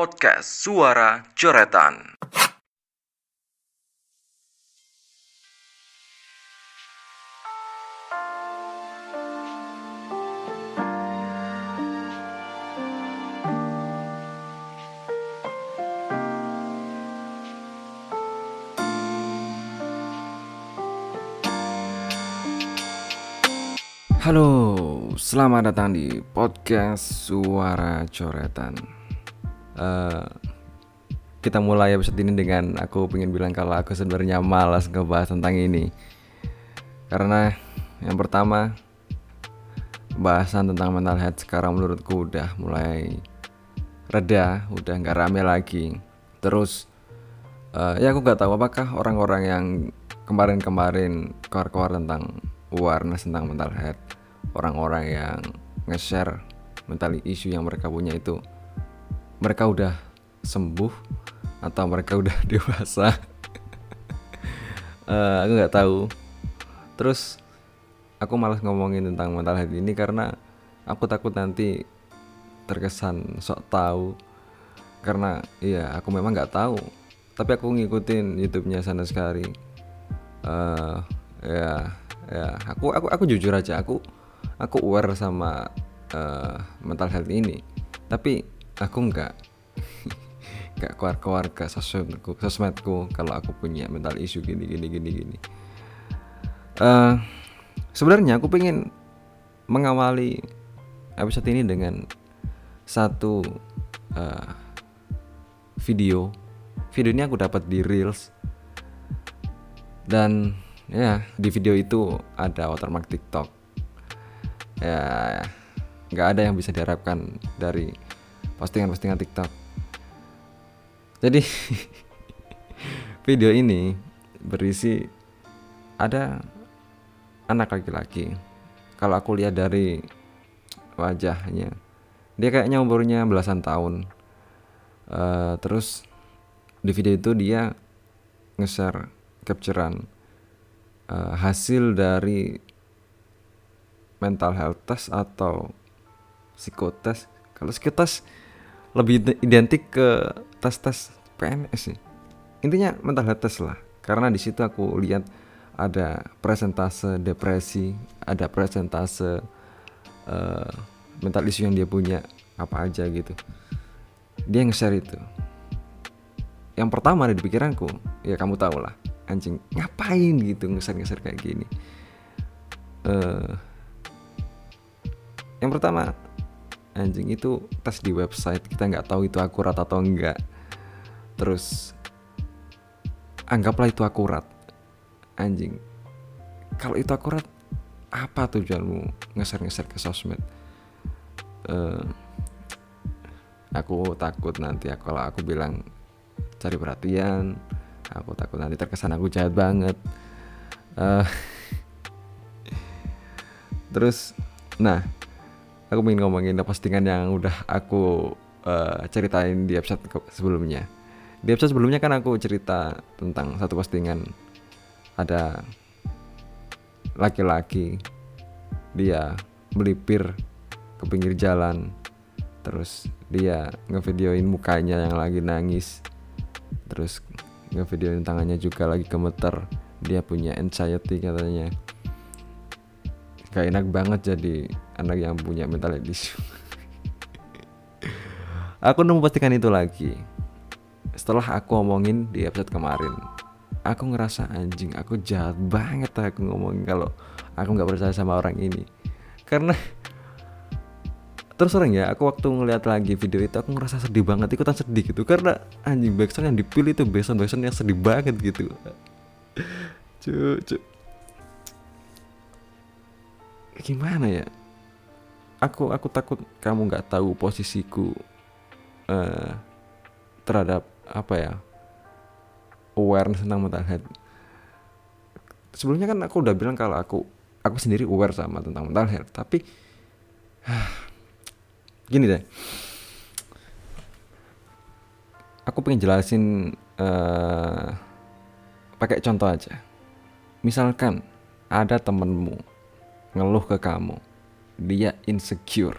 Podcast Suara Coretan. Halo, selamat datang di podcast Suara Coretan. Eh, kita mulai episode ini dengan aku pengen bilang kalau aku sebenarnya malas ngebahas tentang ini. Karena yang pertama, bahasan tentang mental health sekarang menurutku udah mulai reda, udah nggak rame lagi. Terus, eh, ya aku nggak tahu apakah orang-orang yang kemarin-kemarin keluar-keluar tentang awareness tentang mental health orang-orang yang nge-share mental issue yang mereka punya itu mereka udah sembuh atau mereka udah dewasa? Eh, aku nggak tahu. Terus aku malas ngomongin tentang mental health ini karena aku takut nanti terkesan sok tahu. Karena iya aku memang nggak tahu. Tapi aku ngikutin YouTube-nya sana sekali. Eh ya ya aku aku aku jujur aja aku aku aware sama eh, mental health ini. Tapi aku nggak nggak keluar keluar ke sosmedku sosmedku kalau aku punya mental issue gini gini gini gini. Eh, sebenarnya aku pengen mengawali episode ini dengan satu eh, video. Video ini aku dapat di reels. Dan ya di video itu ada watermark TikTok. Ya nggak ada yang bisa diharapkan dari postingan-postingan TikTok. Jadi video ini berisi ada anak laki-laki. Kalau aku lihat dari wajahnya dia kayaknya umurnya belasan tahun. Eh, terus di video itu dia nge-share capturean eh, hasil dari mental health test atau psikotes kalau psikotes lebih ide- identik ke tes-tes PNS sih. Intinya mental health test lah karena di situ aku lihat ada presentase depresi ada presentase eh, mental issue yang dia punya apa aja gitu. Dia nge-share itu. Yang pertama ada di pikiranku ya kamu tahu lah anjing ngapain gitu nge-share kayak gini? Eh yang pertama anjing itu tes di website. Kita nggak tahu itu akurat atau enggak. Terus anggaplah itu akurat. Anjing kalau itu akurat apa tujuanmu nge-share ke sosmed? Eh, aku takut nanti aku- kalau aku bilang cari perhatian aku takut nanti terkesan aku jahat banget. Eh, terus nah aku ingin ngomongin postingan yang udah aku eh, ceritain di episode sebelumnya. Di episode sebelumnya kan aku cerita tentang satu postingan. Ada laki-laki dia melipir ke pinggir jalan terus dia ngevideoin mukanya yang lagi nangis terus ngevideoin tangannya juga lagi gemeter dia punya anxiety katanya gak enak banget jadi anak yang punya mental health issue. Aku nemu postingan itu lagi. Setelah aku ngomongin di episode kemarin aku ngerasa anjing aku jahat banget aku ngomongin kalau aku nggak percaya sama orang ini. Karena terus orang ya aku waktu ngeliat lagi video itu aku ngerasa sedih banget ikutan sedih gitu. Karena anjing backsound yang dipilih itu backsound backsound yang sedih banget gitu. Cu cu gimana ya? Aku aku takut kamu nggak tahu posisiku eh, terhadap apa ya awareness tentang mental health. Sebelumnya kan aku udah bilang kalau aku aku sendiri aware sama tentang mental health tapi gini deh. Aku pengen jelasin eh pakai contoh aja. Misalkan ada temenmu ngeluh ke kamu. Dia insecure.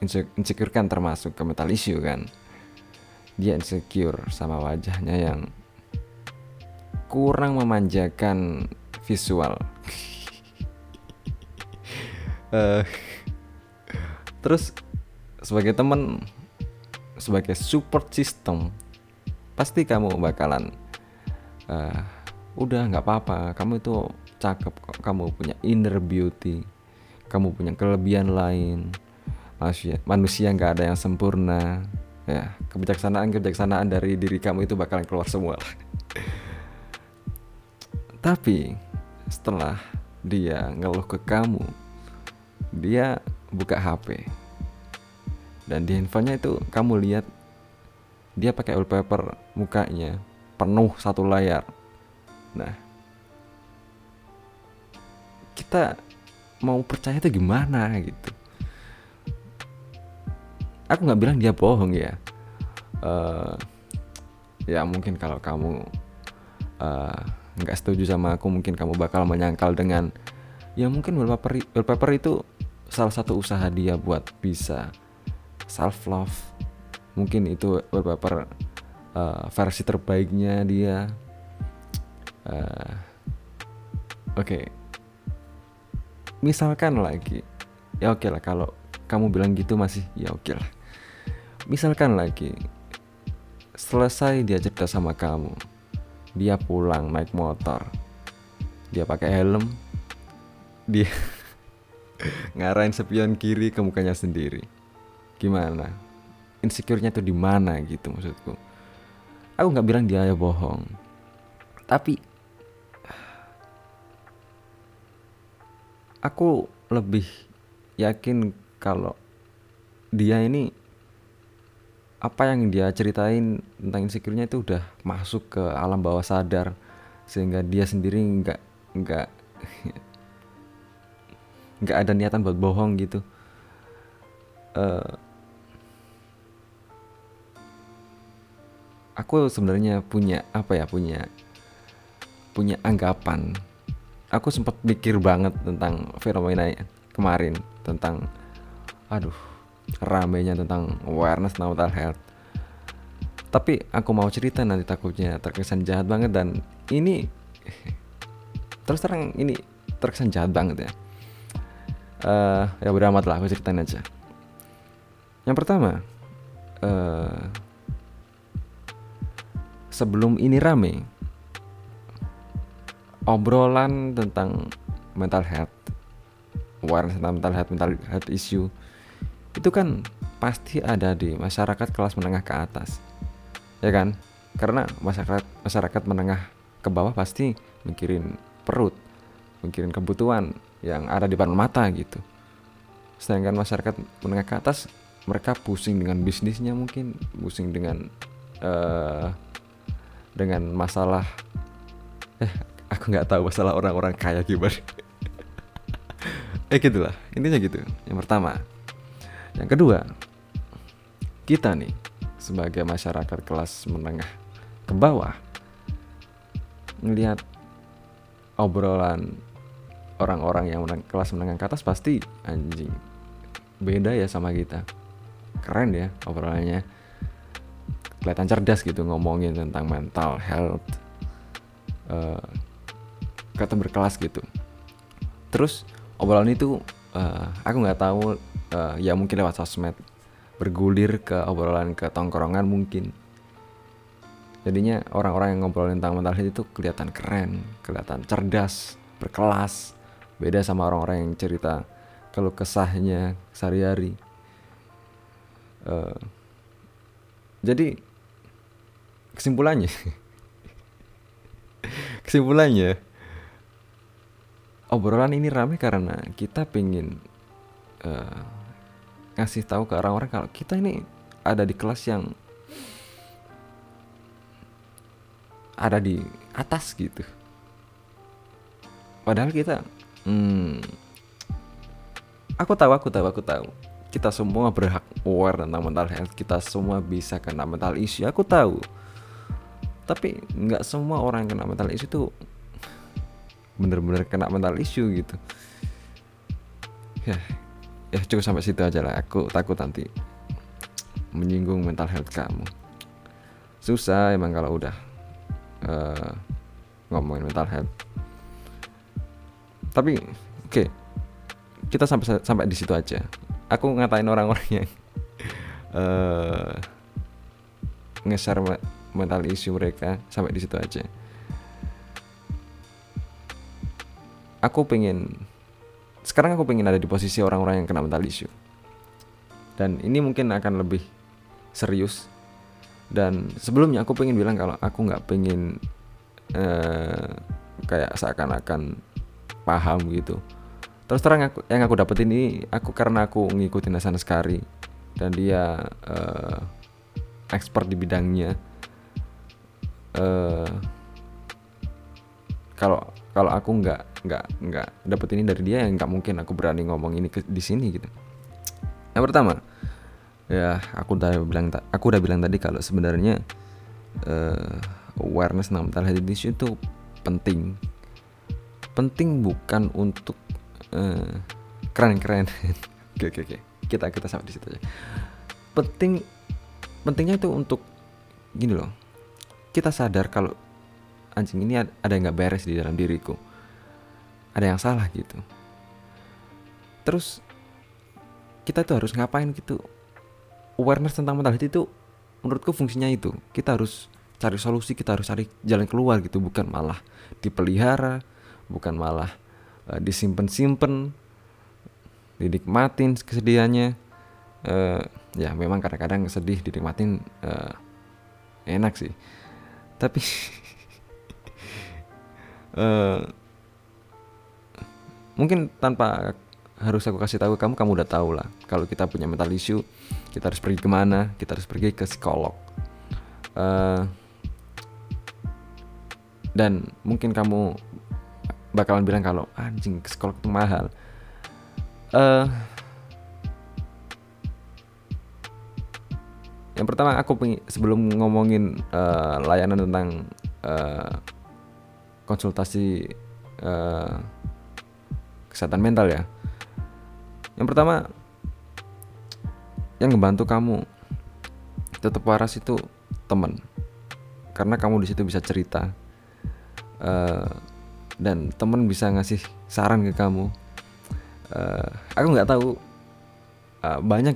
Inse- insecure kan termasuk ke mental issue kan? Dia insecure sama wajahnya yang kurang memanjakan visual. Uh, terus sebagai teman sebagai support system pasti kamu bakalan uh, udah nggak apa-apa. Kamu itu cakep kok. Kamu punya inner beauty. Kamu punya kelebihan lain. Manusia manusia nggak ada yang sempurna. Ya kebijaksanaan kebijaksanaan dari diri kamu itu bakalan keluar semua tapi setelah dia ngeluh ke kamu dia buka HP dan di handphonenya itu kamu lihat dia pakai wallpaper mukanya penuh satu layar. Nah kita mau percaya itu gimana gitu. Aku nggak bilang dia bohong ya. Uh, ya mungkin kalau kamu eh, nggak uh, setuju sama aku mungkin kamu bakal menyangkal dengan ya mungkin wallpaper wallpaper itu salah satu usaha dia buat bisa self love mungkin itu wallpaper uh, versi terbaiknya dia. Uh, oke. okay. Misalkan lagi ya oke lah kalau kamu bilang gitu masih ya oke lah. Misalkan lagi selesai dia cerita sama kamu dia pulang naik motor dia pakai helm dia ngarahin sepion kiri ke mukanya sendiri. Gimana? Insecure-nya tuh di mana gitu maksudku? Aku nggak bilang dia bohong. Tapi aku lebih yakin kalau dia ini apa yang dia ceritain tentang insecure-nya itu udah masuk ke alam bawah sadar. Sehingga dia sendiri nggak nggak nggak ada niatan buat bohong gitu. Uh, aku sebenarnya punya apa ya punya punya anggapan aku sempat mikir banget tentang fenomena kemarin tentang aduh ramenya tentang awareness mental health. Tapi aku mau cerita nanti takutnya terkesan jahat banget dan ini terus terang ini terkesan jahat banget ya. Uh, ya beramat lah aku ceritain aja. Yang pertama uh, sebelum ini rame obrolan tentang mental health awareness tentang mental health mental health issue itu kan pasti ada di masyarakat kelas menengah ke atas ya kan? Karena masyarakat masyarakat menengah ke bawah pasti mikirin perut mikirin kebutuhan yang ada di depan mata gitu. Sedangkan masyarakat menengah ke atas mereka pusing dengan bisnisnya mungkin pusing dengan uh, dengan masalah eh aku nggak tahu masalah orang-orang kaya gimana. Eh gitulah. Intinya gitu. Yang pertama. Yang kedua kita nih sebagai masyarakat kelas menengah ke bawah ngelihat obrolan orang-orang yang meneng, kelas menengah ke atas pasti anjing beda ya sama kita. Keren ya obrolannya. Kelihatan cerdas gitu ngomongin tentang mental health uh, kelihatan berkelas gitu. Terus obrolan itu uh, aku nggak tahu uh, ya mungkin lewat sosmed bergulir ke obrolan ke tongkrongan mungkin. Jadinya orang-orang yang ngobrolin tentang mental health itu kelihatan keren kelihatan cerdas berkelas beda sama orang-orang yang cerita kalau kesahnya sehari-hari. Uh, jadi kesimpulannya kesimpulannya obrolan ini rame karena kita pengen uh, ngasih tahu ke orang-orang kalau kita ini ada di kelas yang ada di atas gitu. Padahal kita hmm, aku tahu aku tahu aku tahu. Kita semua berhak aware tentang mental health. Kita semua bisa kena mental issue aku tahu. Tapi nggak semua orang yang kena mental issue itu bener-bener kena mental issue gitu. Ya ya cukup sampai situ aja lah. Aku takut nanti menyinggung mental health kamu. Susah emang kalau udah uh, ngomongin mental health. Tapi oke okay, kita sampai sampai di situ aja. Aku ngatain orang-orang yang uh, nge-share mental issue mereka sampai di situ aja aku pengen sekarang aku pengen ada di posisi orang-orang yang kena mental issue. Dan ini mungkin akan lebih serius. Dan sebelumnya aku pengen bilang kalau aku nggak pengen uh, kayak seakan-akan paham gitu. Terus terang aku yang aku dapetin ini aku karena aku ngikutin Hasan Sekari dan dia uh, expert di bidangnya. Uh, kalau kalau aku nggak nggak nggak dapet ini dari dia yang nggak mungkin aku berani ngomong ini ke, di sini gitu. Yang pertama ya aku udah bilang aku udah bilang tadi kalau sebenarnya uh, awareness tentang mental health issue itu penting. Penting bukan untuk uh, keren-keren. Oke oke oke. Kita kita sampai di situ aja. Penting pentingnya itu untuk gini loh. Kita sadar kalau anjing ini ada yang nggak beres di dalam diriku ada yang salah gitu. Terus kita tuh harus ngapain gitu? Awareness tentang mental health itu menurutku fungsinya itu. Kita harus cari solusi kita harus cari jalan keluar gitu. Bukan malah dipelihara bukan malah uh, disimpan-simpen dinikmatin kesedihannya. Uh, ya memang kadang-kadang sedih dinikmatin uh, enak sih. Tapi uh, mungkin tanpa harus aku kasih tahu kamu kamu udah tahu lah. Kalau kita punya mental issue kita harus pergi ke mana kita harus pergi ke psikolog. Uh, dan mungkin kamu bakalan bilang kalau anjing ke psikolog itu mahal. Uh, yang pertama aku sebelum ngomongin uh, layanan tentang uh, konsultasi uh, kesehatan mental ya. Yang pertama yang ngebantu kamu tetap waras itu temen karena kamu di situ bisa cerita uh, dan temen bisa ngasih saran ke kamu. Uh, aku nggak tahu uh, banyak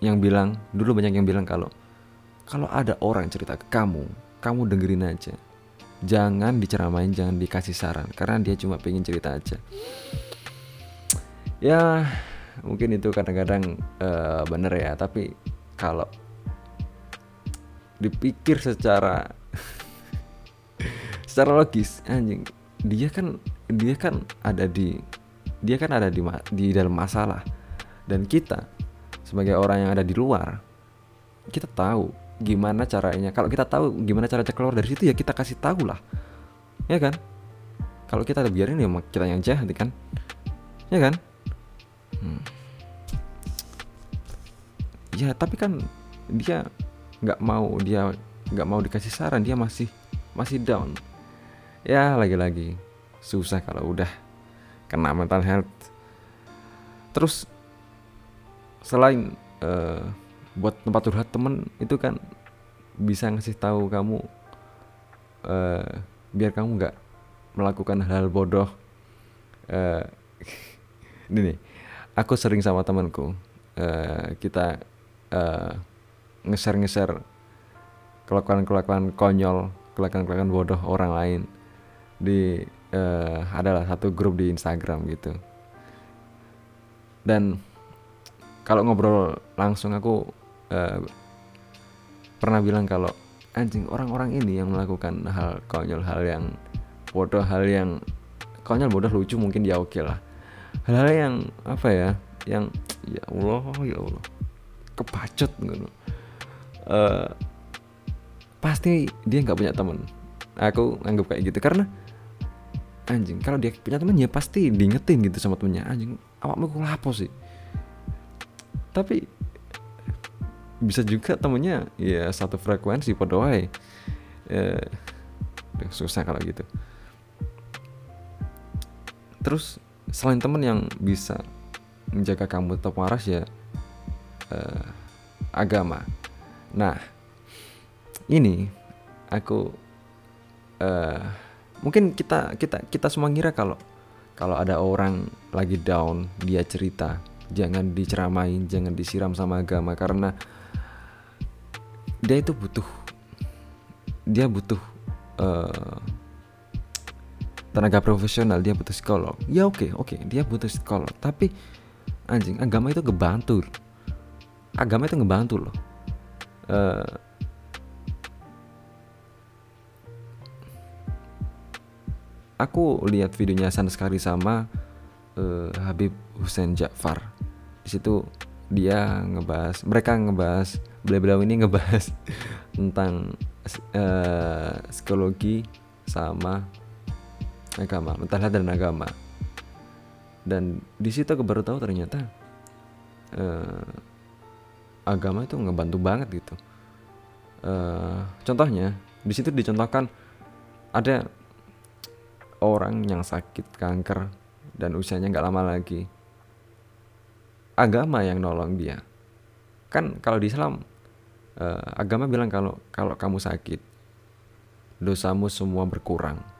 yang bilang dulu banyak yang bilang kalau kalau ada orang cerita ke kamu, kamu dengerin aja jangan diceramain jangan dikasih saran karena dia cuma pengen cerita aja ya mungkin itu kadang-kadang uh, bener ya. Tapi kalau dipikir secara secara logis anjing dia kan dia kan ada di dia kan ada di di dalam masalah. Dan kita sebagai orang yang ada di luar kita tahu gimana caranya. Kalau kita tahu gimana cara keluar dari situ ya kita kasih tahu lah. Ya kan? Kalau kita biarin ya kita yang jahat kan? Ya kan ya tapi kan dia nggak mau dia nggak mau dikasih saran dia masih masih down. Ya lagi-lagi susah kalau udah kena mental health. Terus selain uh, buat tempat curhat temen itu kan bisa ngasih tahu kamu uh, biar kamu nggak melakukan hal, -hal bodoh. Uh, ini nih aku sering sama temanku uh, kita uh, ngeser ngeser kelakuan kelakuan konyol kelakuan kelakuan bodoh orang lain di uh, adalah satu grup di Instagram gitu. Dan kalau ngobrol langsung aku uh, pernah bilang kalau anjing orang-orang ini yang melakukan hal konyol hal yang bodoh hal yang konyol bodoh lucu mungkin dia oke okay lah hal-hal yang apa ya yang ya Allah ya Allah kepacet gitu. Uh, pasti dia nggak punya temen aku anggap kayak gitu karena anjing kalau dia punya temen ya pasti diingetin gitu sama temennya. Anjing awakmu kok lapo sih? Tapi bisa juga temennya ya satu frekuensi pada wae. Ya, susah kalau gitu. Terus selain temen yang bisa menjaga kamu tetap waras ya eh, agama. Nah ini aku eh mungkin kita kita kita semua ngira kalau kalau ada orang lagi down dia cerita jangan diceramain jangan disiram sama agama karena dia itu butuh dia butuh eh, tenaga profesional dia butuh psikolog. Ya oke oke dia butuh psikolog. Tapi anjing agama itu ngebantu agama itu ngebantu loh. Eh, aku lihat videonya Hasan sekali sama eh, Habib Hussein Ja'far. Di situ dia ngebahas mereka ngebahas beliau-beliau ini ngebahas tentang eh, psikologi sama agama mental health dan agama. Dan di situ aku baru tahu ternyata eh, agama itu ngebantu banget gitu. Eh, contohnya di situ dicontohkan ada orang yang sakit kanker dan usianya nggak lama lagi. Agama yang nolong dia. Kan kalau di Islam eh, agama bilang kalau kalau kamu sakit dosamu semua berkurang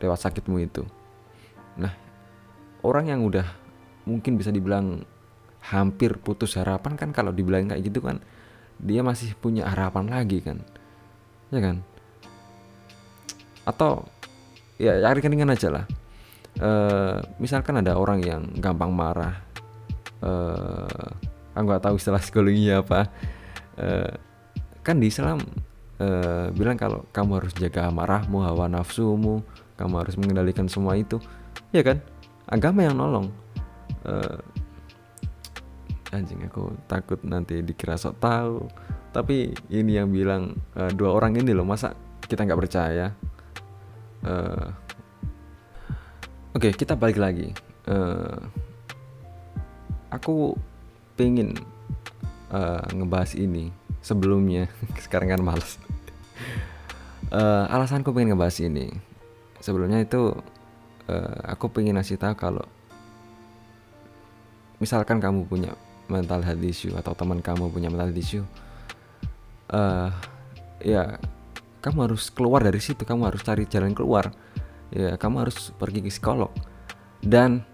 lewat sakitmu itu. Nah orang yang udah mungkin bisa dibilang hampir putus harapan kan kalau dibilang kayak gitu kan dia masih punya harapan lagi kan. Ya kan? Atau ya cari ringan aja lah. Eh, misalkan ada orang yang gampang marah eh aku nggak tahu istilah psikologinya apa. Eh, kan di Islam eh, bilang kalau kamu harus jaga amarahmu hawa nafsumu kamu harus mengendalikan semua itu. Ya kan? Agama yang nolong. Eh, anjing aku takut nanti dikira sok tahu. Tapi ini yang bilang eh, dua orang ini loh masa kita nggak percaya? Eh, oke kita balik lagi. Eh, aku pengen eh, ngebahas ini sebelumnya. Sekarang kan males. Eh, alasanku pengen ngebahas ini sebelumnya itu eh, aku pengen ngasih tahu kalau misalkan kamu punya mental health issue atau teman kamu punya mental health issue eh ya kamu harus keluar dari situ. Kamu harus cari jalan keluar. Ya kamu harus pergi ke psikolog. Dan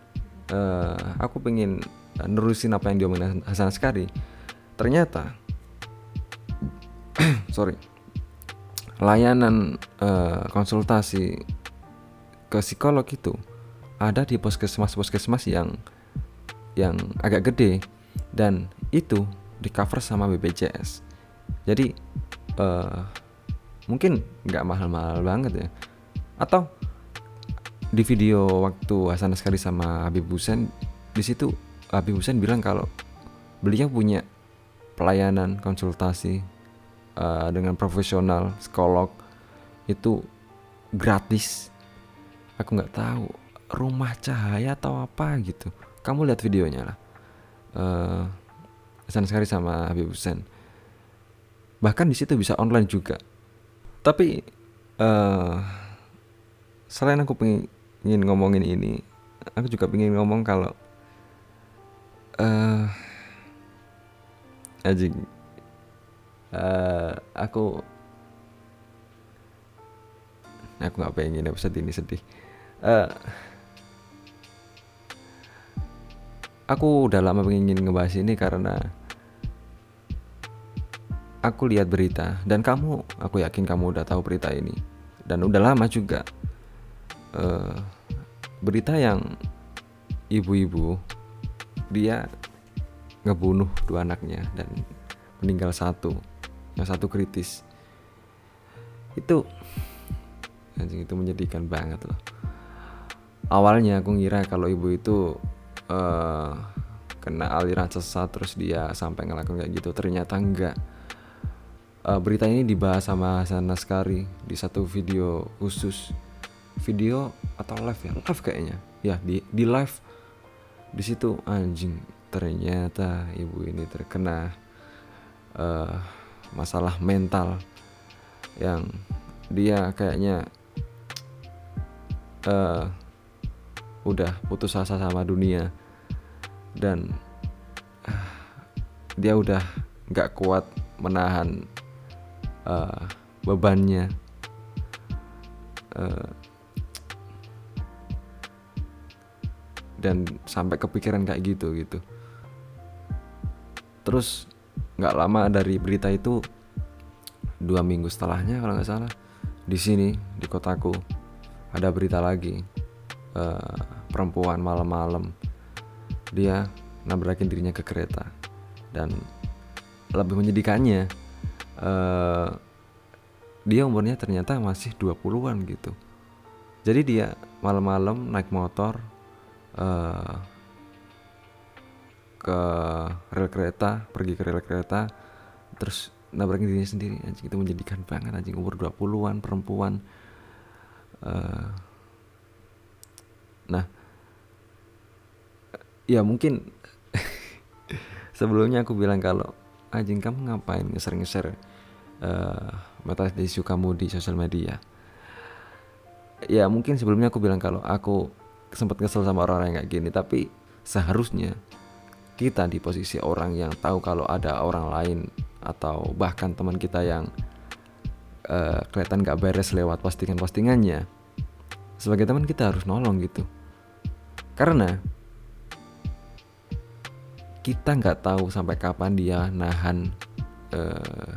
eh aku pengen nerusin apa yang diomongin Hasan Askari. Ternyata sorry layanan eh, konsultasi ke psikolog itu ada di puskesmas yang yang agak gede dan itu di cover sama BPJS jadi eh mungkin nggak mahal-mahal banget ya. Atau di video waktu Hasan Askari sama Habib Hussein di situ Habib Hussein bilang kalau beliau punya pelayanan konsultasi eh, dengan profesional psikolog itu gratis aku nggak tahu rumah cahaya atau apa gitu. Kamu lihat videonya lah. Hasan Askari sama Habib Hussein. Bahkan di situ bisa online juga. Tapi eh selain aku pengen ngomongin ini aku juga pengen ngomong kalau eh anjing eh aku aku nggak pengen episode ini sedih. Eh aku udah lama pengen ngebahas ini karena aku lihat berita dan kamu aku yakin kamu udah tahu berita ini. Dan udah lama juga Eh, berita yang ibu-ibu dia ngebunuh dua anaknya dan meninggal satu yang satu kritis. Itu anjing itu menyedihkan banget loh. Awalnya aku ngira kalau ibu itu eh kena aliran sesat terus dia sampai ngelakuin kayak gitu. Ternyata enggak. Eh, berita ini dibahas sama Hasan Naskari di satu video khusus. Video atau live ya? Live kayaknya. Ya di di live. Di situ anjing ternyata ibu ini terkena eh masalah mental yang dia kayaknya eh udah putus asa sama dunia. Dan ah, dia udah nggak kuat menahan uh, bebannya. Uh, dan sampai kepikiran kayak gitu gitu. Terus nggak lama dari berita itu dua minggu setelahnya kalau nggak salah di sini di kotaku ada berita lagi uh, perempuan malam-malam dia nabrakin dirinya ke kereta. Dan lebih menyedihkannya uh, dia umurnya ternyata masih 20-an gitu. Jadi dia malam-malam naik motor uh, ke rel kereta pergi ke rel kereta terus nabrakin dirinya sendiri. Anjing itu menjadikan banget anjing. Umur 20-an perempuan uh, nah ya mungkin sebelumnya aku bilang kalau anjing kamu ngapain ngeser-ngeser uh, mata isu kamu di sosial media? Ya mungkin sebelumnya aku bilang kalau aku sempat kesel sama orang-orang yang kayak gini tapi seharusnya kita di posisi orang yang tahu kalau ada orang lain atau bahkan teman kita yang uh, kelihatan gak beres lewat postingan-postingannya. Sebagai teman kita harus nolong gitu. Karena kita nggak tahu sampai kapan dia nahan uh,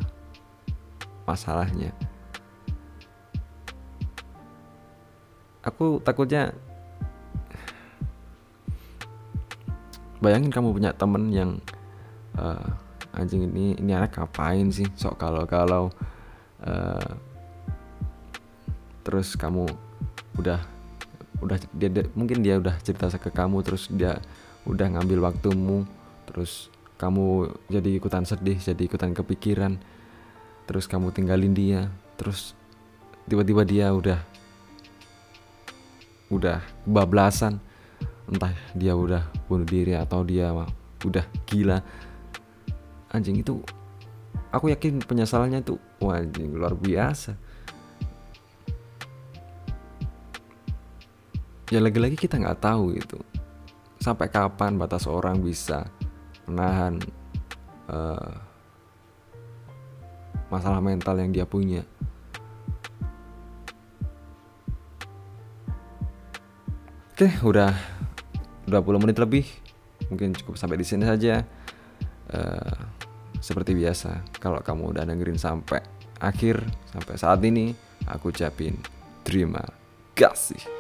masalahnya. Aku takutnya bayangin kamu punya temen yang uh, anjing ini ini anak ngapain sih? Sok kalau kalau uh, terus kamu udah udah dia, dia mungkin dia udah cerita ke kamu terus dia udah ngambil waktumu terus kamu jadi ikutan sedih jadi ikutan kepikiran terus kamu tinggalin dia terus tiba-tiba dia udah udah bablasan entah dia udah bunuh diri atau dia udah gila. Anjing itu aku yakin penyesalannya wah anjing luar biasa. Ya lagi-lagi kita nggak tahu itu. Sampai kapan batas orang bisa menahan uh, masalah mental yang dia punya? Oke udah 20 menit lebih. Mungkin cukup sampai di sini saja. Uh, seperti biasa kalau kamu udah dengerin sampai akhir sampai saat ini aku ucapin terima kasih